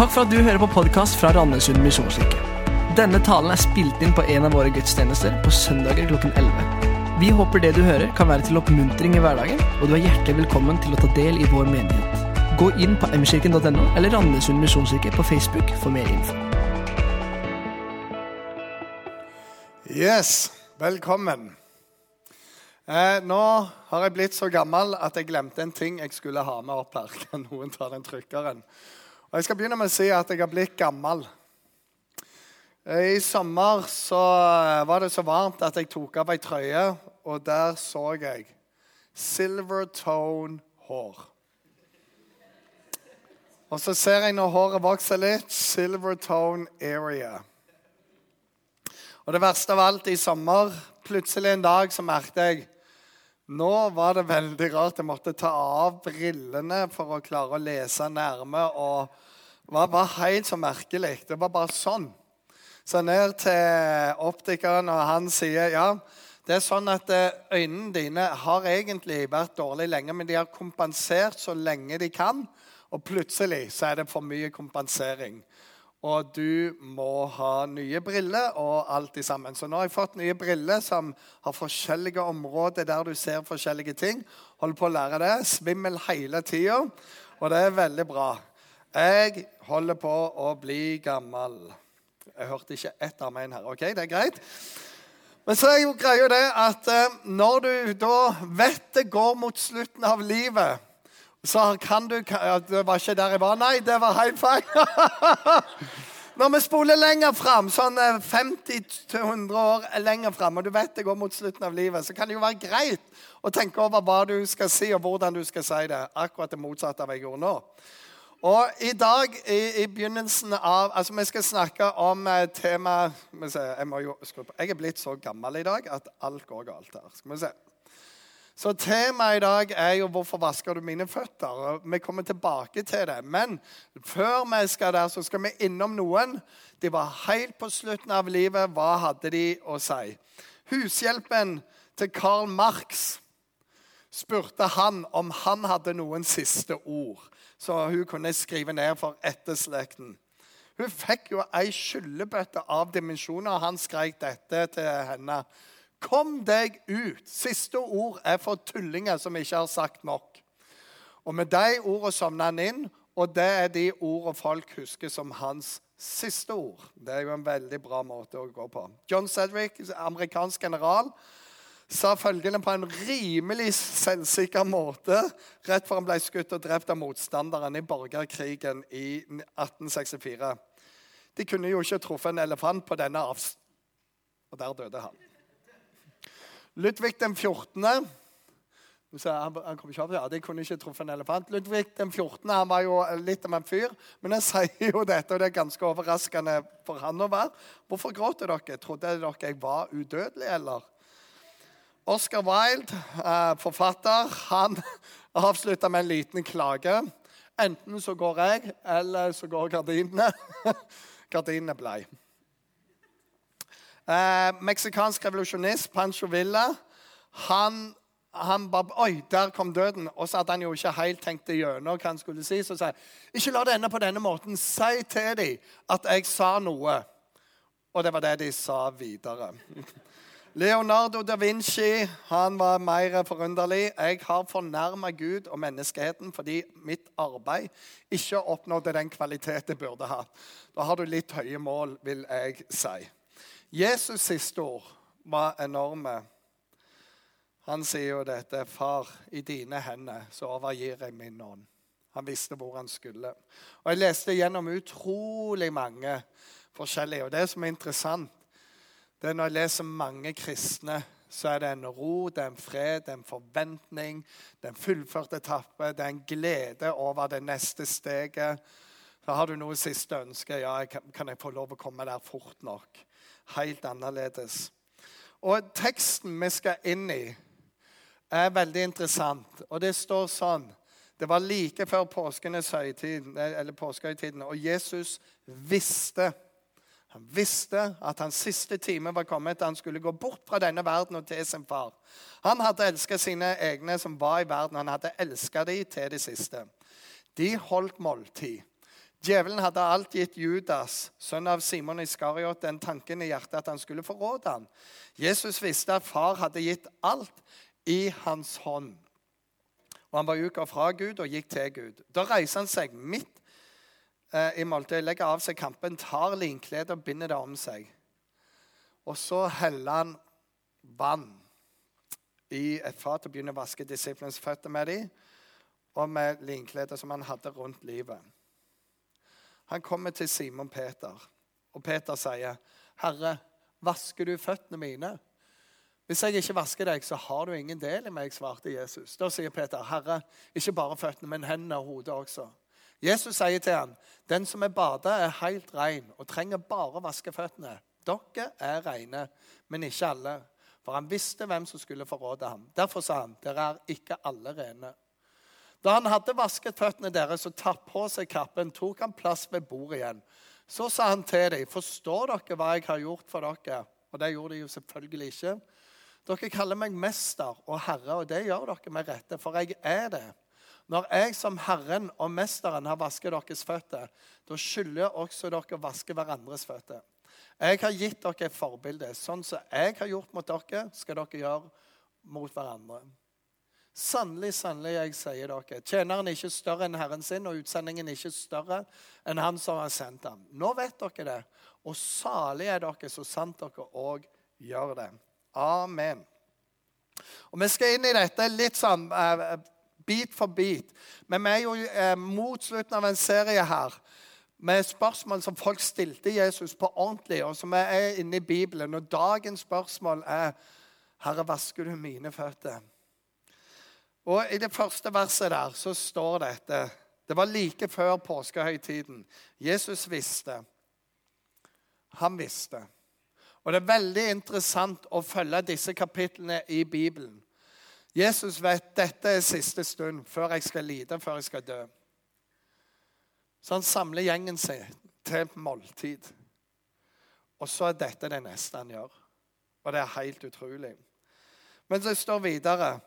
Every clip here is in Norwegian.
Takk for at du hører på podkast fra Randesund misjonskirke. Denne talen er spilt inn på en av våre gudstjenester på søndager klokken 11. Vi håper det du hører, kan være til oppmuntring i hverdagen, og du er hjertelig velkommen til å ta del i vår menighet. Gå inn på mkirken.no eller Randesund misjonskirke på Facebook for mer info. Yes, velkommen. Eh, nå har jeg blitt så gammel at jeg glemte en ting jeg skulle ha med opp her. Kan noen ta den trykkeren? Og Jeg skal begynne med å si at jeg har blitt gammel. Eh, I sommer så eh, var det så varmt at jeg tok av ei trøye, og der så jeg silver tone hår. Og så ser jeg når håret vokser litt, silver tone area. Og det verste av alt i sommer, plutselig en dag så merket jeg nå var det veldig rart. Jeg måtte ta av brillene for å klare å lese nærme. og Det var, bare helt så merkelig. Det var bare sånn. Så ned til optikeren, og han sier ja, det er sånn at eh, øynene dine har egentlig vært dårlige lenge, men de har kompensert så lenge de kan. Og plutselig så er det for mye kompensering. Og du må ha nye briller og alt i sammen. Så nå har jeg fått nye briller som har forskjellige områder der du ser forskjellige ting. Holder på å lære det. Svimmel hele tida. Og det er veldig bra. Jeg holder på å bli gammel. Jeg hørte ikke ett amen her. Ok, det er greit? Men så er jo greia det at eh, når du da vet det går mot slutten av livet så kan du Det var ikke der jeg var. Nei, det var high five. Når vi spoler lenger fram, sånn 50-100 år lenger fram, og du vet det går mot slutten av livet, så kan det jo være greit å tenke over hva du skal si, og hvordan du skal si det. Akkurat det motsatte av hva jeg gjorde nå. Og i dag, i, i, begynnelsen av Altså, vi skal snakke om tema Jeg må jo skru jeg, jeg er blitt så gammel i dag at alt går galt her. Skal vi se. Så temaet i dag er jo 'Hvorfor vasker du mine føtter?' Vi kommer tilbake til det. Men før vi skal der, så skal vi innom noen. De var helt på slutten av livet. Hva hadde de å si? Hushjelpen til Karl Marx spurte han om han hadde noen siste ord, så hun kunne skrive ned for etterslekten. Hun fikk jo ei skyllebøtte av dimensjoner, og han skrek dette til henne. Kom deg ut. Siste ord er for tullinger som ikke har sagt nok. Og med de ordene sovna han inn, og det er de ordene folk husker som hans siste ord. Det er jo en veldig bra måte å gå på. John Sedwick, amerikansk general, sa følgende på en rimelig selvsikker måte rett før han ble skutt og drept av motstanderen i borgerkrigen i 1864. De kunne jo ikke truffet en elefant på denne avstanden. Og der døde han. Ludvig den 14. Han kom ikke opp, ja, De kunne ikke truffet en elefant. Ludvig den 14. han var jo litt av en fyr, men han sier jo dette, og det er ganske overraskende for han å være. Hvorfor gråter dere? Trodde dere jeg var udødelig, eller? Oscar Wilde, eh, forfatter, han avslutta med en liten klage. Enten så går jeg, eller så går gardinene. gardinene blei. Eh, meksikansk revolusjonist Pancho Villa han, han bare Oi, der kom døden. Og så hadde han jo ikke helt tenkt det gjennom hva han skulle si. Så sa jeg, ikke la det ende på denne måten. Si til dem at jeg sa noe. Og det var det de sa videre. Leonardo da Vinci han var mer forunderlig. Jeg har fornærma Gud og menneskeheten fordi mitt arbeid ikke oppnådde den kvalitet det burde ha. Da har du litt høye mål, vil jeg si. Jesus' siste ord var enorme. Han sier jo dette, 'Far, i dine hender så overgir jeg min ånd'. Han visste hvor han skulle. Og Jeg leste gjennom utrolig mange forskjellige. Og det som er interessant, det er når jeg leser mange kristne, så er det en ro, det er en fred, det er en forventning, det er en fullført etappe, det er en glede over det neste steget. Så har du noe siste ønske. Ja, kan jeg få lov å komme der fort nok? Helt annerledes. Og teksten vi skal inn i, er veldig interessant. Og det står sånn Det var like før påskehøytiden, og Jesus visste han visste at hans siste time var kommet. Han skulle gå bort fra denne verden og til sin far. Han hadde elsket sine egne som var i verden. Han hadde elsket dem til det siste. De holdt måltid. Djevelen hadde alt gitt Judas, sønn av Simon Iskariot, den tanken i hjertet at han skulle forråde ham. Jesus visste at far hadde gitt alt i hans hånd. Og Han var uka fra Gud og gikk til Gud. Da reiser han seg midt eh, i måltidet, legger av seg kampen, tar linkledet og binder det om seg. Og så heller han vann i et fat og begynner å vaske disiplenes føtter med dem og med linkledet som han hadde rundt livet. Han kommer til Simon Peter, og Peter sier, 'Herre, vasker du føttene mine?' 'Hvis jeg ikke vasker deg, så har du ingen del i meg', svarte Jesus. Da sier Peter, 'Herre, ikke bare føttene, men hendene og hodet også.' Jesus sier til ham, 'Den som er bada, er helt ren og trenger bare å vaske føttene.' 'Dere er rene, men ikke alle.' For han visste hvem som skulle forråde ham. Derfor sa han, 'Dere er ikke alle rene.' Da han hadde vasket føttene deres og tatt på seg kappen, tok han plass ved bordet igjen. Så sa han til dem, 'Forstår dere hva jeg har gjort for dere?' Og det gjorde de jo selvfølgelig ikke. Dere kaller meg mester og herre, og det gjør dere med rette, for jeg er det. Når jeg som Herren og Mesteren har vasket deres føtter, da skylder også dere å vaske hverandres føtter. Jeg har gitt dere et forbilde. Sånn som jeg har gjort mot dere, skal dere gjøre mot hverandre. Sannelig, sannelig, jeg sier dere, tjeneren er ikke større enn Herren sin, og utsendingen er ikke større enn Han som har sendt ham. Nå vet dere det, og salig er dere så sant dere òg gjør det. Amen. Og Vi skal inn i dette litt sånn uh, bit for bit. Men vi er jo uh, mot slutten av en serie her med spørsmål som folk stilte Jesus på ordentlig, og som er inne i Bibelen. Og dagens spørsmål er Herre, vasker du mine føtter? Og I det første verset der så står dette Det var like før påskehøytiden. Jesus visste. Han visste. Og Det er veldig interessant å følge disse kapitlene i Bibelen. Jesus vet dette er siste stund før jeg skal lide, før jeg skal dø. Så han samler gjengen sin til måltid. Og så er dette det neste han gjør. Og det er helt utrolig. Men det står videre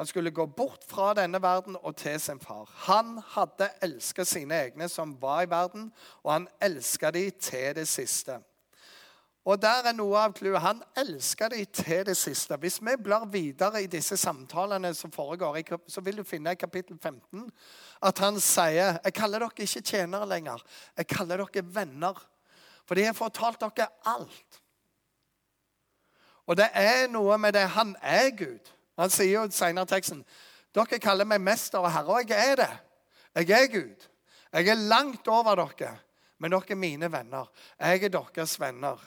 han skulle gå bort fra denne verden og til sin far. Han hadde elsket sine egne som var i verden, og han elsket dem til det siste. Og der er noe av clouet. Han elsket dem til det siste. Hvis vi blar videre i disse samtalene som foregår, så vil du finne i kapittel 15 at han sier Jeg kaller dere ikke tjenere lenger. Jeg kaller dere venner. Fordi jeg har fortalt dere alt. Og det er noe med det. Han er Gud. Han sier jo senere i teksten dere kaller meg mester og herre, og jeg er det. Jeg er Gud. Jeg er langt over dere, men dere er mine venner. Jeg er deres venner.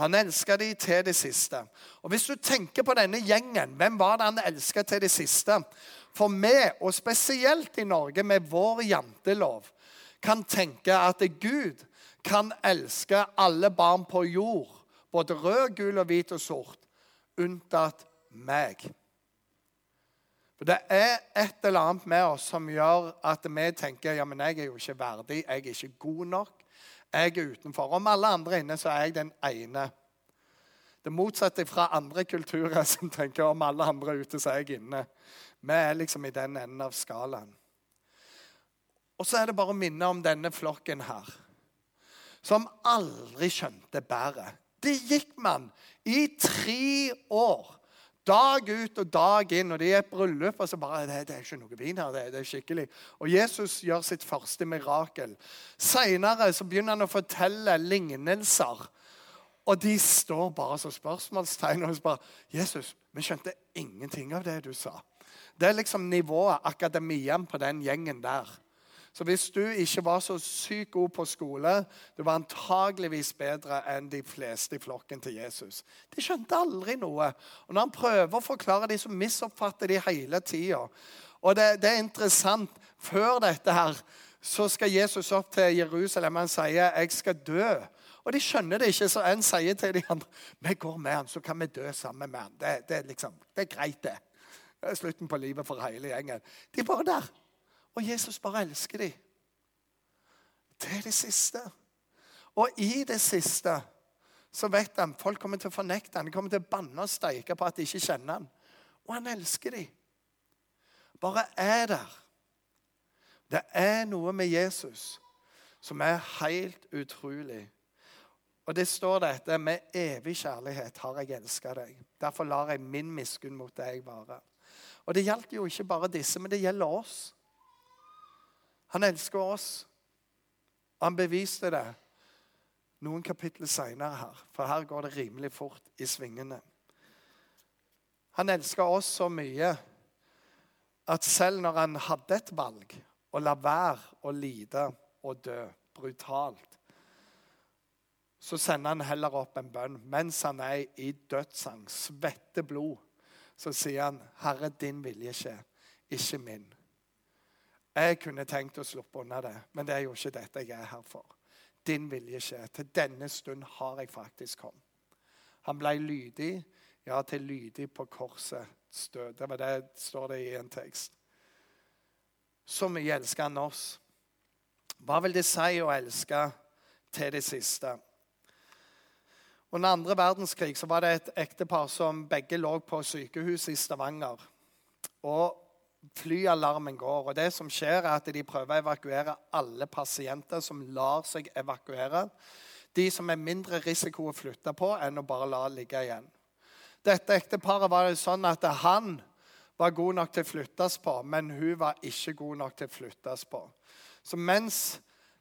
Han elsker dem til det siste. Og Hvis du tenker på denne gjengen, hvem var det han elsket til det siste? For vi, og spesielt i Norge med vår jantelov, kan tenke at Gud kan elske alle barn på jord, både rød, gul, og hvit og sort, unntatt meg. For Det er et eller annet med oss som gjør at vi tenker ja, men jeg er jo ikke verdig, jeg er ikke god nok. Jeg er utenfor. Om alle andre er inne, så er jeg den ene. Det motsatte fra andre kulturer som tenker om alle andre er ute, så er jeg inne. Vi er liksom i den enden av skalaen. Og så er det bare å minne om denne flokken her, som aldri skjønte bæret. Det gikk man i tre år Dag ut og dag inn. Og de er et bryllup, og så bare det, det, er ikke noe vin her. Det, det, er skikkelig. Og Jesus gjør sitt første mirakel. Seinere begynner han å fortelle lignelser. Og de står bare som spørsmålstegn. Og så bare 'Jesus, vi skjønte ingenting av det du sa.' Det er liksom nivået, akademien, på den gjengen der. Så hvis du ikke var så sykt god på skole, du var antageligvis bedre enn de fleste i flokken til Jesus. De skjønte aldri noe. Og når han prøver å forklare dem, så misoppfatter de hele tida. Og det, det, er interessant. Før dette her så skal Jesus opp til Jerusalem. Han sier 'jeg skal dø'. Og de skjønner det ikke, så en sier til de andre 'Vi går med han, så kan vi dø sammen med han'. Det, det, liksom, det er greit, det. Slutten på livet for hele gjengen. De er bare der. Og Jesus bare elsker dem. Det er det siste. Og i det siste så vet han folk kommer til å fornekte han, De kommer til å banne og steike på at de ikke kjenner han. Og han elsker dem. Bare er der. Det er noe med Jesus som er helt utrolig. Og det står dette med evig kjærlighet har jeg elska deg. Derfor lar jeg min miskunn mot deg vare. Og det gjaldt jo ikke bare disse, men det gjelder oss. Han elsker oss. Han beviste det noen kapitler seinere her, for her går det rimelig fort i svingene. Han elsker oss så mye at selv når han hadde et valg å la være å lide og dø brutalt, så sender han heller opp en bønn mens han er i dødsang, svetter blod. Så sier han, 'Herre, din vilje skjer, ikke min'. Jeg kunne tenkt å sluppe unna det, men det er jo ikke dette jeg er her for. Din vilje skjer. Til denne stund har jeg faktisk kommet. Han ble lydig, ja, til lydig på korsets død. Det det står det i en tekst. Så mye elsker han oss. Hva vil det si å elske til det siste? Under andre verdenskrig så var det et ektepar som begge lå på sykehuset i Stavanger. Og Flyalarmen går. og det som skjer er at De prøver å evakuere alle pasienter som lar seg evakuere. De som er mindre risiko å flytte på enn å bare la ligge igjen. Dette ekteparet var det sånn at han var god nok til å flyttes på, men hun var ikke god nok til å flyttes på. Så mens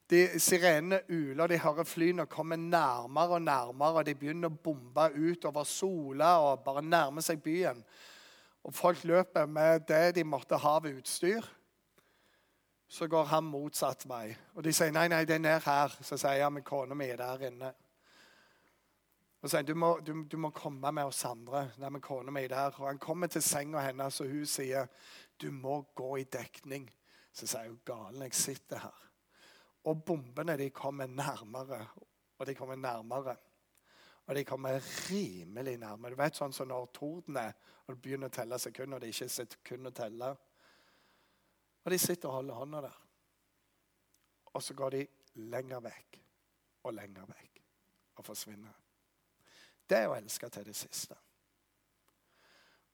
de sirenene uler, de hører flyene komme nærmere og nærmere, og de begynner å bombe ut over Sola og bare nærme seg byen, og folk løper med det de måtte ha av utstyr, så går han motsatt vei. Og de sier nei, nei, det er ned her. Så sier han, men kona mi er der inne. Og sier du må, du, du må komme med oss andre. Nei, men kona mi er der. Og han kommer til senga hennes, og hun sier du må gå i dekning. Så sier hun galen, jeg sitter her. Og bombene de kommer nærmere, og de kommer nærmere. Og de kommer rimelig nærme. Du vet sånn som når torden er, og det begynner å telle sekunder, og det ikke er sekund å telle. Og de sitter og holder hånda der. Og så går de lenger vekk og lenger vekk og forsvinner. Det er å elske til det siste.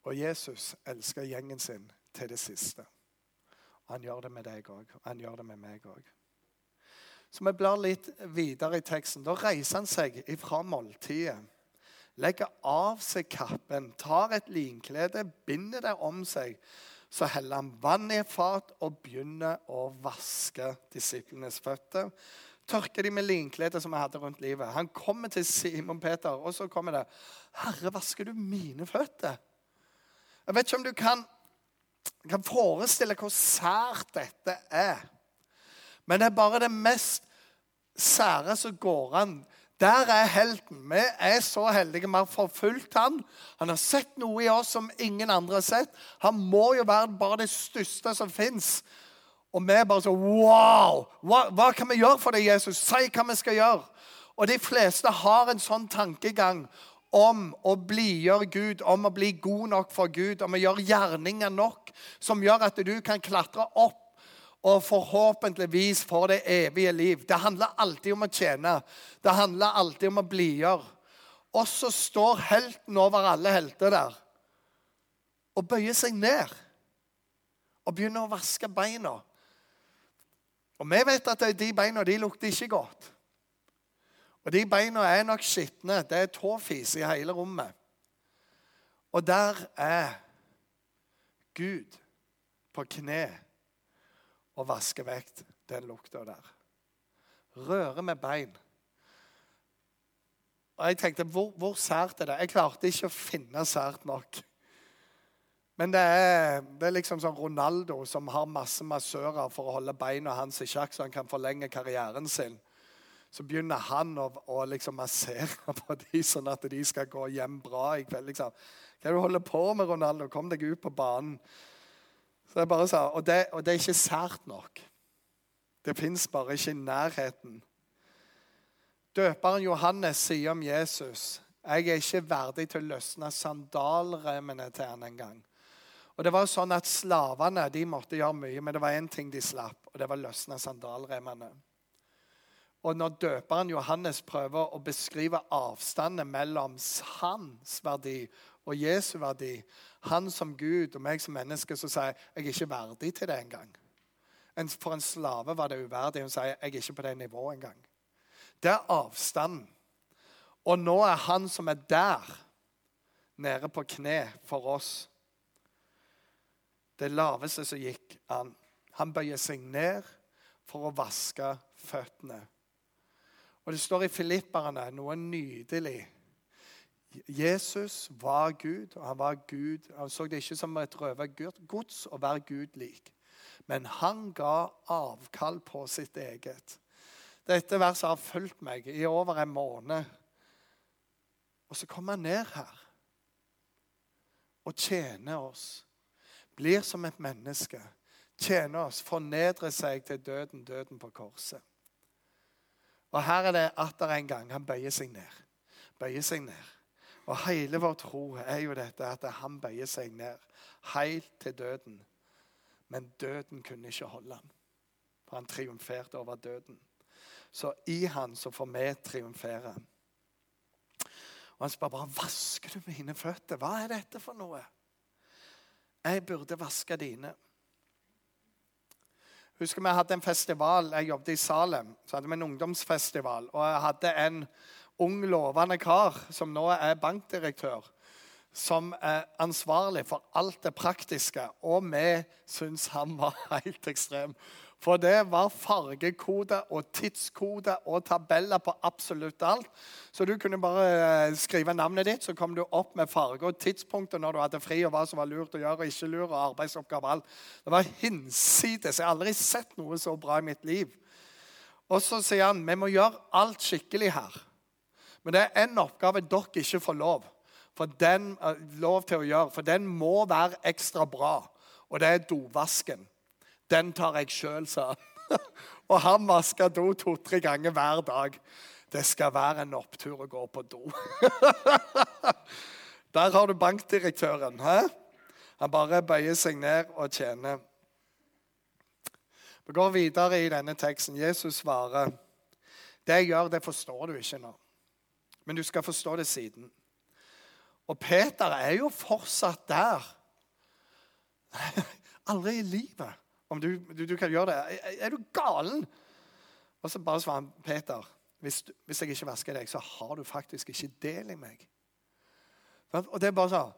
Og Jesus elsker gjengen sin til det siste. Han gjør det med deg òg. Han gjør det med meg òg. Så vi blar litt videre i teksten. Da reiser han seg ifra måltidet, legger av seg kappen, tar et linklede, binder det om seg. Så heller han vann i et fat og begynner å vaske disiplenes føtter. Tørker de med linkledet som jeg hadde rundt livet. Han kommer til Simon Peter, og så kommer det 'Herre, vasker du mine føtter?' Jeg vet ikke om du kan, kan forestille hvor sært dette er. Men det er bare det mest sære som går an. Der er helten. Vi er så heldige. Vi har forfulgt han. Han har sett noe i oss som ingen andre har sett. Han må jo være bare det største som fins. Og vi er bare så Wow! Hva, hva kan vi gjøre for deg, Jesus? Si hva vi skal gjøre. Og de fleste har en sånn tankegang om å blidgjøre Gud, om å bli god nok for Gud, om å gjøre gjerninger nok som gjør at du kan klatre opp og forhåpentligvis får det evige liv. Det handler alltid om å tjene. Det handler alltid om å blidgjøre. Og så står helten over alle helter der og bøyer seg ned og begynner å vaske beina. Og vi vet at de beina de lukter ikke godt. Og de beina er nok skitne. Det er tåfis i hele rommet. Og der er Gud på kne og vasker vekk den lukta der. Røre med bein. Og jeg tenkte, hvor, hvor sært er det? Jeg klarte ikke å finne sært nok. Men det er, det er, liksom sånn Ronaldo som har masse massører for å holde beina hans i sjakk, så han kan forlenge karrieren sin. Så begynner han å, å liksom massere på dem, sånn at de skal gå hjem bra i kveld. Liksom. Hva er det du holder på med, Ronaldo? Kom deg ut på banen. Så jeg bare sa, og det, og det er ikke sært nok. Det fins bare ikke i nærheten. Døperen Johannes sier om Jesus jeg er ikke verdig til å løsne sandalremmene til han engang. Og det var sånn at Slavene de måtte gjøre mye, men det var én ting de slapp, og det var løsne sandalremmene. Og når døperen Johannes prøver å beskrive avstanden mellom hans verdi og Jesu verdi, han som Gud og meg som menneske, så sier jeg er ikke verdig til det engang. For en slave var det uverdig. Hun sier jeg er ikke på det nivået engang. Det er avstanden. Og nå er han som er der, nede på kne for oss. Det laveste som gikk an. Han bøyer seg ned for å vaske føttene. Og Det står i Filipperne noe nydelig. Jesus var Gud, og han var Gud. Han så det ikke som et røvergods å være Gud lik. Men han ga avkall på sitt eget. Dette verset har fulgt meg i over en måned. Og så kommer han ned her og tjener oss. Blir som et menneske. Tjener oss, fornedrer seg til døden, døden på korset. Og her er det atter en gang. Han bøyer seg ned. Bøyer seg ned. Og hele vår tro er jo dette at han bøyer seg ned helt til døden. Men døden kunne ikke holde ham. For han triumferte over døden. Så i han så får vi triumfere. Og han spør bare vasker du mine føtter. Hva er dette for noe? Jeg burde vaske dine. Husker Vi hadde en festival. Jeg jobbet i Salem. Så hadde vi en ungdomsfestival. Og jeg hadde en ung, lovende kar som nå er bankdirektør, som er ansvarlig for alt det praktiske. Og vi syns han var helt ekstrem. For det var fargekode og tidskode og tabeller på absolutt alt. Så du kunne bare eh, skrive navnet ditt, så kom du opp med farge og tidspunkter når du hadde fri, og hva som var lurt å gjøre og ikke lurt, og arbeidsoppgaver alt. Det var hinsides. Jeg har aldri sett noe så bra i mitt liv. Og så sier han vi må gjøre alt skikkelig her. Men det er en oppgave dere ikke får lov, den, eh, lov til å gjøre, for den må være ekstra bra. Og det er dovasken. Den tar jeg sjøl, sa han. Og han vasker do to-tre ganger hver dag. Det skal være en opptur å gå på do. Der har du bankdirektøren. Hæ? Han bare bøyer seg ned og tjener. Vi går videre i denne teksten. Jesus svarer, 'Det jeg gjør, det forstår du ikke nå.' Men du skal forstå det siden. Og Peter er jo fortsatt der. Aldri i livet om du, du, du kan gjøre det. Er, er, du galen? Og så bare svarer han Peter hvis, hvis, jeg ikke vasker deg, så har du faktisk ikke del i meg. Og det er bare sånn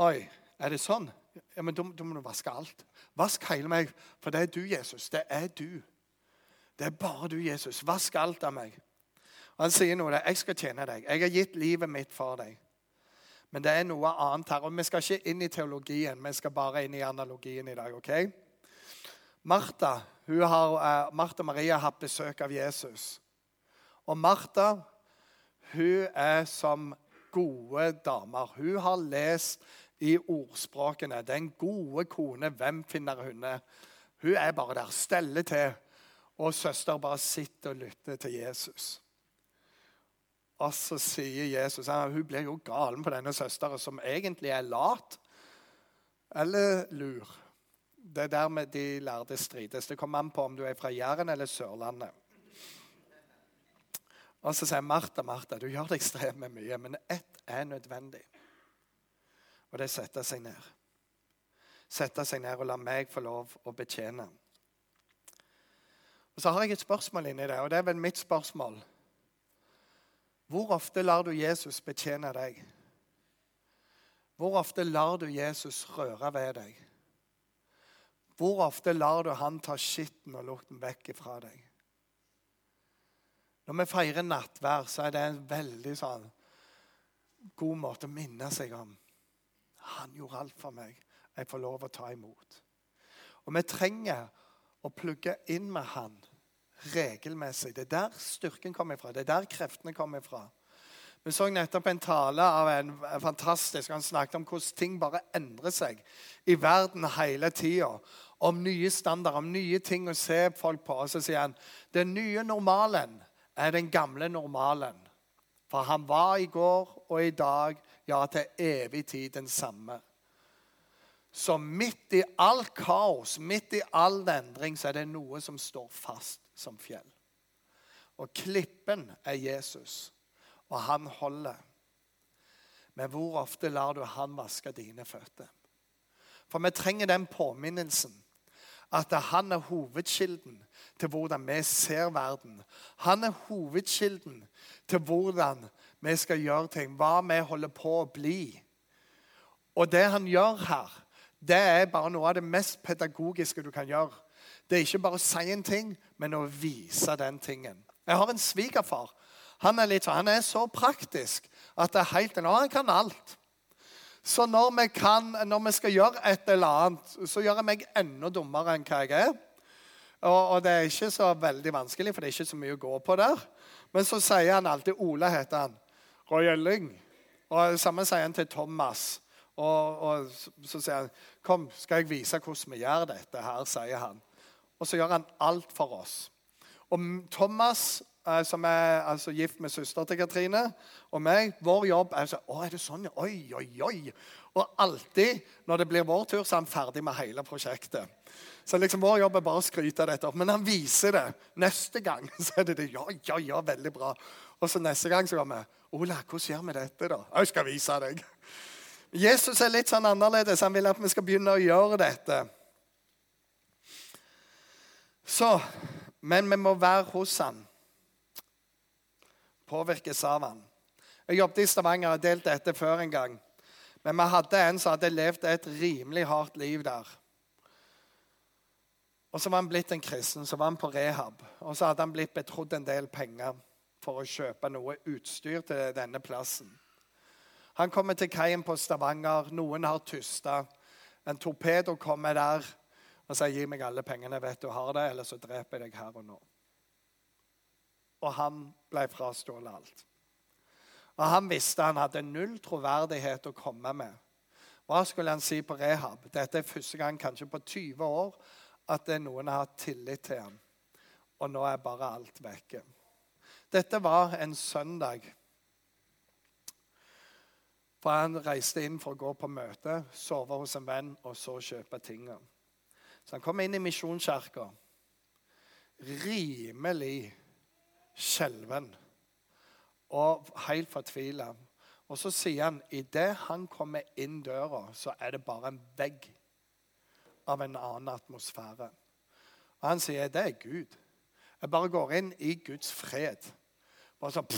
Oi, er det sånn? Ja, men Da, må du vaske alt. Vask hele meg, for det er du, Jesus. Det er du. Det er bare du, Jesus. Vask alt av meg. Han sier noe der. 'Jeg skal tjene deg. Jeg har gitt livet mitt for deg.' Men det er noe annet her. Og Vi skal ikke inn i teologien, vi skal bare inn i analogien i dag. ok? Martha, har, uh, Martha Maria har hatt besøk av Jesus. Og Martha hun er som gode damer. Hun har lest i ordspråkene 'Den gode kone, hvem finner hun?' Hun er bare der, steller til. Og søster bare sitter og lytter til Jesus. Og så sier Jesus at hun blir jo galen på denne søsteren, som egentlig er lat eller lur. Det er dermed de lærde strides. Det kommer an på om du er fra Jæren eller Sørlandet. Og så sier Martha, Martha, du gjør deg strev mye, men ett er nødvendig. Og det er å sette seg ned. Sette seg ned og la meg få lov å betjene. Og Så har jeg et spørsmål inni det, og det er vel mitt spørsmål. Hvor ofte lar du Jesus betjene deg? Hvor ofte lar du Jesus røre ved deg? Hvor ofte lar du han ta skitten og lukten vekk fra deg? Når vi feirer nattvær, så er det en veldig sånn god måte å minne seg om. Han gjorde alt for meg. Jeg får lov å ta imot. Og vi trenger å plugge inn med han regelmessig. Det er der styrken kommer fra. Det er der kreftene kommer fra. Vi så nettopp en tale av en fantastisk Han snakket om hvordan ting bare endrer seg i verden hele tida. Om nye standarder, om nye ting å se folk på. Og så sier han den nye normalen er den gamle normalen. For han var i går og i dag, ja, til evig tid den samme. Så midt i all kaos, midt i all endring, så er det noe som står fast som fjell. Og klippen er Jesus, og han holder. Men hvor ofte lar du han vaske dine føtter? For vi trenger den påminnelsen at han er hovedkilden til hvordan vi ser verden. Han er hovedkilden til hvordan vi skal gjøre ting, hva vi holder på å bli. Og det han gjør her, det er bare noe av det mest pedagogiske du kan gjøre. Det er ikke bare å si en ting, men å vise den tingen. Jeg har en svigerfar. Han er, litt, han er så praktisk at det er helt enormt. Han kan alt. Så når vi, kan, når vi skal gjøre et eller annet, så gjør jeg meg enda dummere enn hva jeg er. Og, og, det er ikke så veldig vanskelig, for det er ikke så mye å gå på der. Men så sier han alltid Ole heter han. Roy Elling. Og det samme sier han til Thomas. Og, og så sier han, 'Kom, skal jeg vise hvordan vi gjør dette her', sier han. Og så gjør han alt for oss. Og Thomas Eh, som er altså, gift med søster til Katrine og meg. Vår jobb er sånn Å, er det sånn? Oi, oi, oi. Og alltid når det blir vår tur, så er han ferdig med hele prosjektet. Så liksom vår jobb er bare å skryte av dette. Men han viser det. Neste gang så er det det. Ja, ja, ja, veldig bra. Og så neste gang så går vi Ola, hvordan gjør vi dette, da? Jeg skal vise deg. Jesus er litt sånn annerledes. Han vil at vi skal begynne å gjøre dette. Så, Men vi må være hos han påvirkes av han. Jeg jobbet i Stavanger og delte dette før en gang. Men vi hadde en som hadde levd et rimelig hardt liv der. Og Så var han blitt en kristen, så var han på rehab. Og så hadde han blitt betrodd en del penger for å kjøpe noe utstyr til denne plassen. Han kommer til kaien på Stavanger. Noen har tysta. En torpedo kommer der og sier 'Gi meg alle pengene jeg vet du har det, eller så dreper jeg deg her og nå' og han ble frastjålet alt. Og Han visste han hadde null troverdighet å komme med. Hva skulle han si på rehab? Dette er første gang kanskje på 20 år at noen har hatt tillit til ham. Og nå er bare alt vekke. Dette var en søndag. For Han reiste inn for å gå på møte, sove hos en venn og så kjøpe tingene. Så han kom inn i Misjonskirka. Rimelig skjelven og helt fortvila. Og så sier han idet han kommer inn døra, så er det bare en vegg av en annen atmosfære. Og han sier det er Gud. Jeg bare går inn i Guds fred. Bare sånn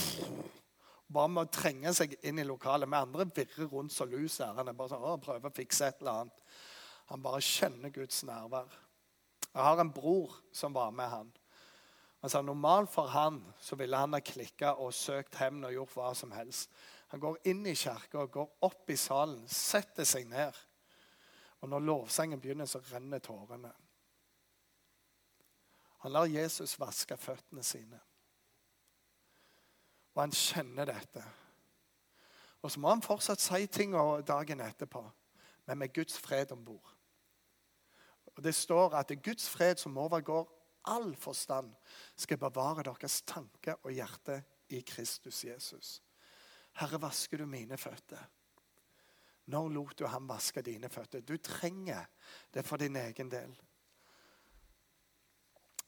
bare med å trenge seg inn i lokalet. Med andre virrer rundt som lus er bare sånn, å, prøver å fikse et eller annet. Han bare kjenner Guds nærvær. Jeg har en bror som var med han. Altså, normalt for han så ville han ha klikka og søkt hevn og gjort hva som helst. Han går inn i kirka, går opp i salen, setter seg ned. Og når lovsangen begynner, så renner tårene. Han lar Jesus vaske føttene sine. Og han kjenner dette. Og så må han fortsatt si ting dagen etterpå, men med Guds fred om bord. Det står at det er Guds fred som overgår all forstand skal bevare deres tanke og hjerte i Kristus Jesus. Herre, vasker du mine føtter? Når lot du ham vaske dine føtter? Du trenger det for din egen del.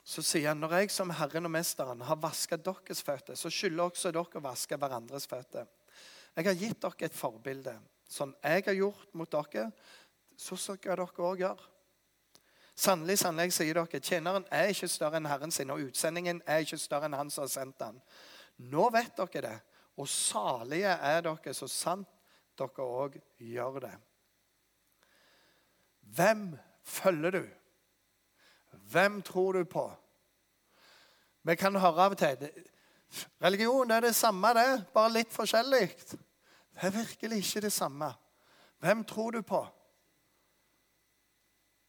Så sier han, når jeg som Herren og Mesteren har vasket deres føtter, så skylder også dere å vaske hverandres føtter. Jeg har gitt dere et forbilde. Sånn jeg har gjort mot dere, så skal dere òg gjøre. Sannelig, sannelig, sier dere, tjeneren er ikke større enn Herren sin, og utsendingen er ikke større enn Han som har sendt han. Nå vet dere det, og salige er dere så sant dere òg gjør det. Hvem følger du? Hvem tror du på? Vi kan høre av og til Religion er det samme, det, bare litt forskjellig. Det er virkelig ikke det samme. Hvem tror du på?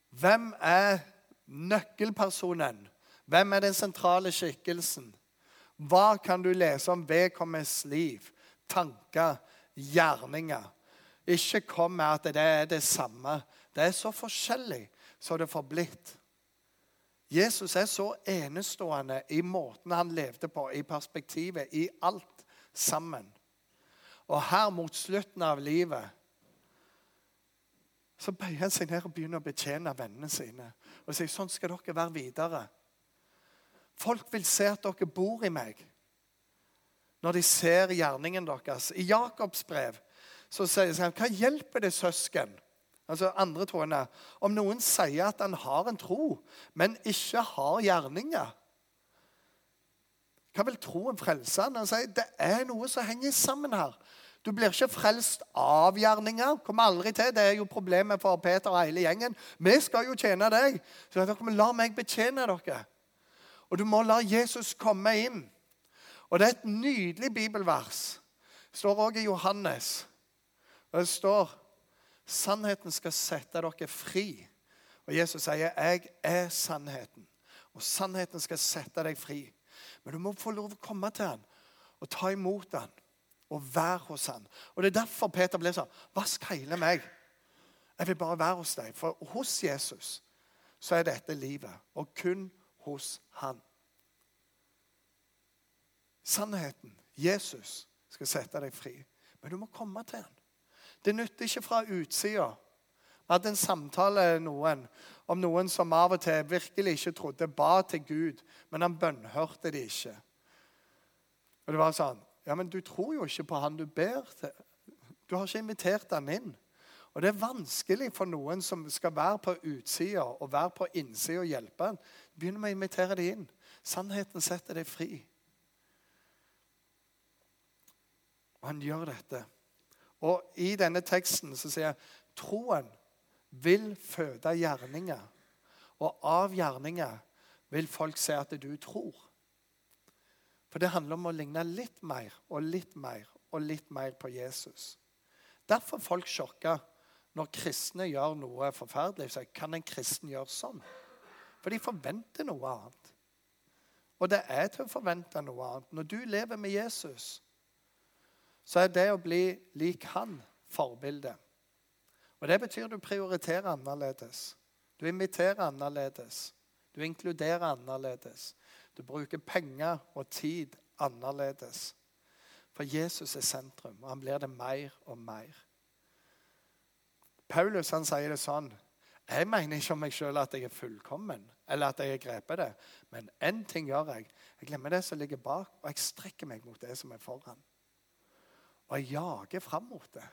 Hvem er nøkkelpersonen? Hvem er den sentrale skikkelsen? Hva kan du lese om vedkommendes liv, tanker, gjerninger? Ikke kom med at det er det samme. Det er så forskjellig som det får blitt. Jesus er så enestående i måten han levde på, i perspektivet, i alt sammen. Og her mot slutten av livet så bøyer han seg ned og begynner å betjene vennene sine. Og sier sånn skal dere være videre. Folk vil se at dere bor i meg. Når de ser gjerningen deres. I Jakobs brev så sier han hva hjelper det søsken altså andre troende, om noen sier at han har en tro, men ikke har gjerninger Hva vil troen frelse han? Han sier det er noe som henger sammen her. Du blir ikke frelst av gjerninger. Kommer aldri til. Det er jo problemet for Peter og hele gjengen. Vi skal jo tjene deg. Så dere må la meg betjene dere. Og du må la Jesus komme inn. Og det er et nydelig bibelvers. Det står også i Johannes. Og det står Sannheten skal sette dere fri. Og Jesus sier, 'Jeg er sannheten'. Og sannheten skal sette deg fri. Men du må få lov å komme til han og ta imot han og være hos han. Og Det er derfor Peter ble sånn. Vask hele meg. Jeg vil bare være hos deg. For hos Jesus så er dette livet. Og kun hos han. Sannheten, Jesus, skal sette deg fri. Men du må komme til han. Det nytter ikke fra utsida. Vi hadde en samtale noen, om noen som av og til virkelig ikke trodde, ba til Gud, men han bønnhørte det ikke. Og det var sånn Ja, men du tror jo ikke på han du ber til. Du har ikke invitert han inn. Og det er vanskelig for noen som skal være på utsida og være på innsida og hjelpe han. Begynn med å invitere dem inn. Sannheten setter deg fri. Og han gjør dette. Og I denne teksten så sier jeg troen vil føde gjerninger. Og av gjerninger vil folk se at du tror. For det handler om å ligne litt mer og litt mer og litt mer på Jesus. Derfor er folk sjokka når kristne gjør noe forferdelig. Så kan en kristen gjøre sånn? For de forventer noe annet. Og det er til å forvente noe annet. Når du lever med Jesus, så er det å bli lik han forbildet. Og Det betyr du prioriterer annerledes. Du inviterer annerledes. Du inkluderer annerledes. Du bruker penger og tid annerledes. For Jesus er sentrum, og han blir det mer og mer. Paulus han sier det sånn Jeg mener ikke om meg sjøl at jeg er fullkommen, eller at jeg har grepet det. Men én ting gjør jeg. Jeg glemmer det som ligger bak, og jeg strekker meg mot det som er foran. Og jeg jager fram mot det.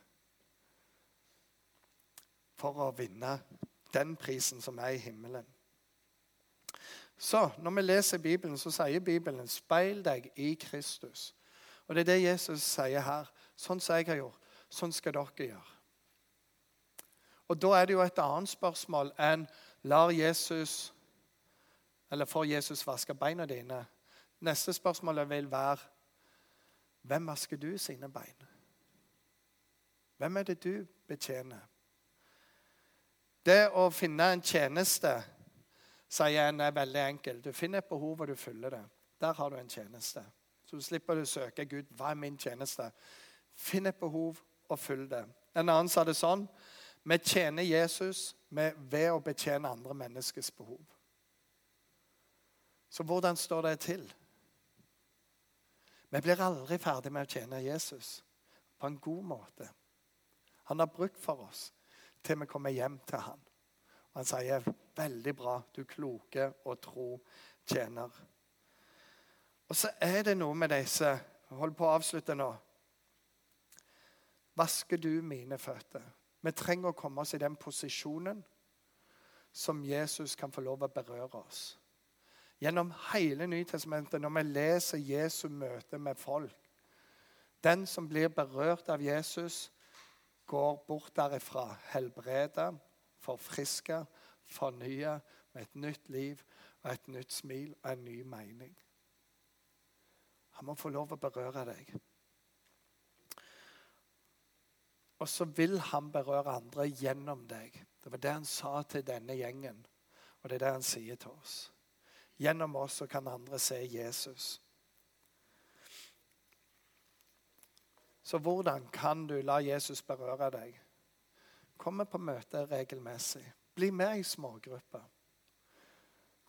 For å vinne den prisen som er i himmelen. Så når vi leser Bibelen, så sier Bibelen 'speil deg i Kristus'. Og det er det Jesus sier her. Sånn som jeg har gjort, sånn skal dere gjøre. Og da er det jo et annet spørsmål enn lar Jesus Eller får Jesus vaske beina dine? Neste spørsmål vil være hvem vasker du sine bein? Hvem er det du betjener? Det å finne en tjeneste, sier en, er veldig enkelt. Du finner et behov, og du fyller det. Der har du en tjeneste. Så du slipper du søke Gud. Hva er min tjeneste? Finn et behov, og fyll det. En annen sa det sånn. Vi tjener Jesus ved å betjene andre menneskers behov. Så hvordan står det til? Vi blir aldri ferdig med å tjene Jesus på en god måte. Han har brukt for oss til vi kommer hjem til han. Han sier, 'Veldig bra, du kloke og tro tjener'. Og så er det noe med disse Hold på å avslutte nå. Vasker du mine føtter? Vi trenger å komme oss i den posisjonen som Jesus kan få lov å berøre oss. Gjennom hele Nytestamentet, når vi leser Jesu møte med folk Den som blir berørt av Jesus, går bort derifra helbreda, forfriska, fornye med et nytt liv og et nytt smil og en ny mening. Han må få lov å berøre deg. Og så vil han berøre andre gjennom deg. Det var det han sa til denne gjengen, og det er det han sier til oss. Gjennom oss så kan andre se Jesus. Så hvordan kan du la Jesus berøre deg? Kom på møter regelmessig. Bli med i smågrupper.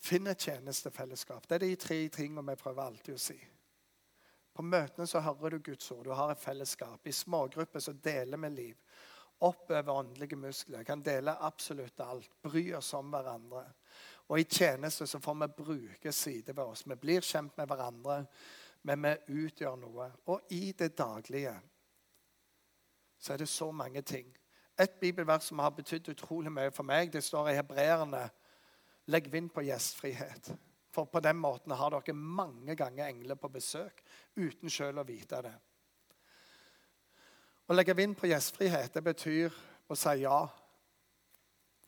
Finn et tjenestefellesskap. Det er de tre tingene vi prøver alltid å si. På møtene så hører du Guds ord. Du har et fellesskap. I smågrupper så deler vi liv. Oppover åndelige muskler. Kan dele absolutt alt. Bry oss om hverandre. Og i tjeneste så får vi bruke sider ved oss. Vi blir kjent med hverandre, men vi utgjør noe. Og i det daglige så er det så mange ting. Et bibelvers som har betydd utrolig mye for meg, det står i Hebreerne Legg vind på gjestfrihet. For på den måten har dere mange ganger engler på besøk uten sjøl å vite det. Å legge vind på gjestfrihet det betyr å si ja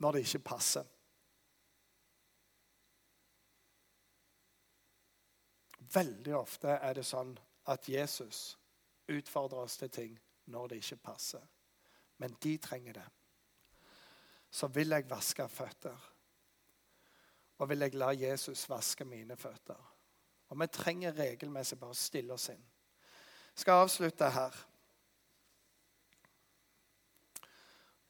når det ikke passer. Veldig ofte er det sånn at Jesus utfordrer oss til ting når det ikke passer. Men de trenger det. Så vil jeg vaske føtter. Og vil jeg la Jesus vaske mine føtter. Og vi trenger regelmessig bare å stille oss inn. Jeg skal avslutte her.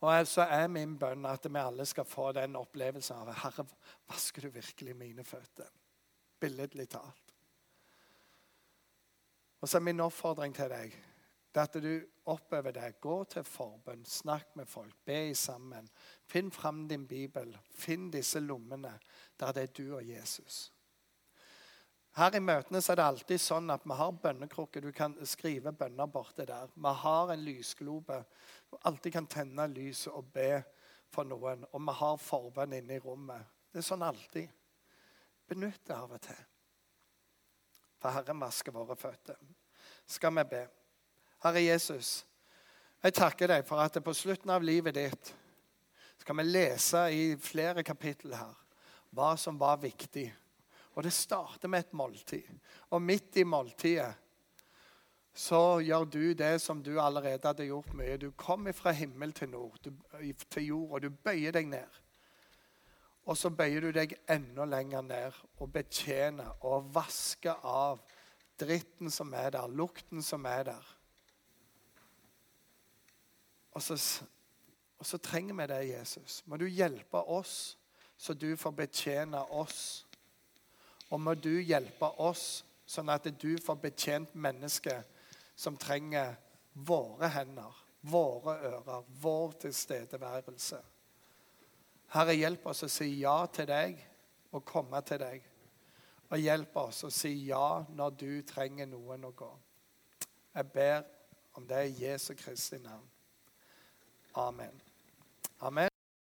Og så er min bønn at vi alle skal få den opplevelsen av Herre, vasker du virkelig mine føtter? Billedlig talt. Og så er min oppfordring til deg det at du oppøver det. Gå til forbønn, snakk med folk, be sammen. Finn fram din bibel. Finn disse lommene der det er du og Jesus. Her i møtene er det alltid sånn at vi har bønnekrukker. Du kan skrive bønner borte der. Vi har en lysglobe. Du alltid kan tenne lyset og be for noen. Og vi har forbønn inne i rommet. Det er sånn alltid. Benytt det av og til. For Herren vasker våre føtter. Skal vi be? Herre Jesus, jeg takker deg for at på slutten av livet ditt skal vi lese i flere kapittel her hva som var viktig. Og det starter med et måltid. Og midt i måltidet så gjør du det som du allerede hadde gjort mye. Du kom fra himmel til nord, du, til jord, og du bøyer deg ned. Og så bøyer du deg enda lenger ned og betjener og vasker av dritten som er der, lukten som er der. Og så, og så trenger vi deg, Jesus. Må du hjelpe oss, så du får betjene oss. Og må du hjelpe oss, sånn at du får betjent mennesker som trenger våre hender, våre ører, vår tilstedeværelse. Herre, hjelp oss å si ja til deg og komme til deg. Og hjelp oss å si ja når du trenger noen å gå. Jeg ber om det i Jesu Kristi navn. Amen. Amen.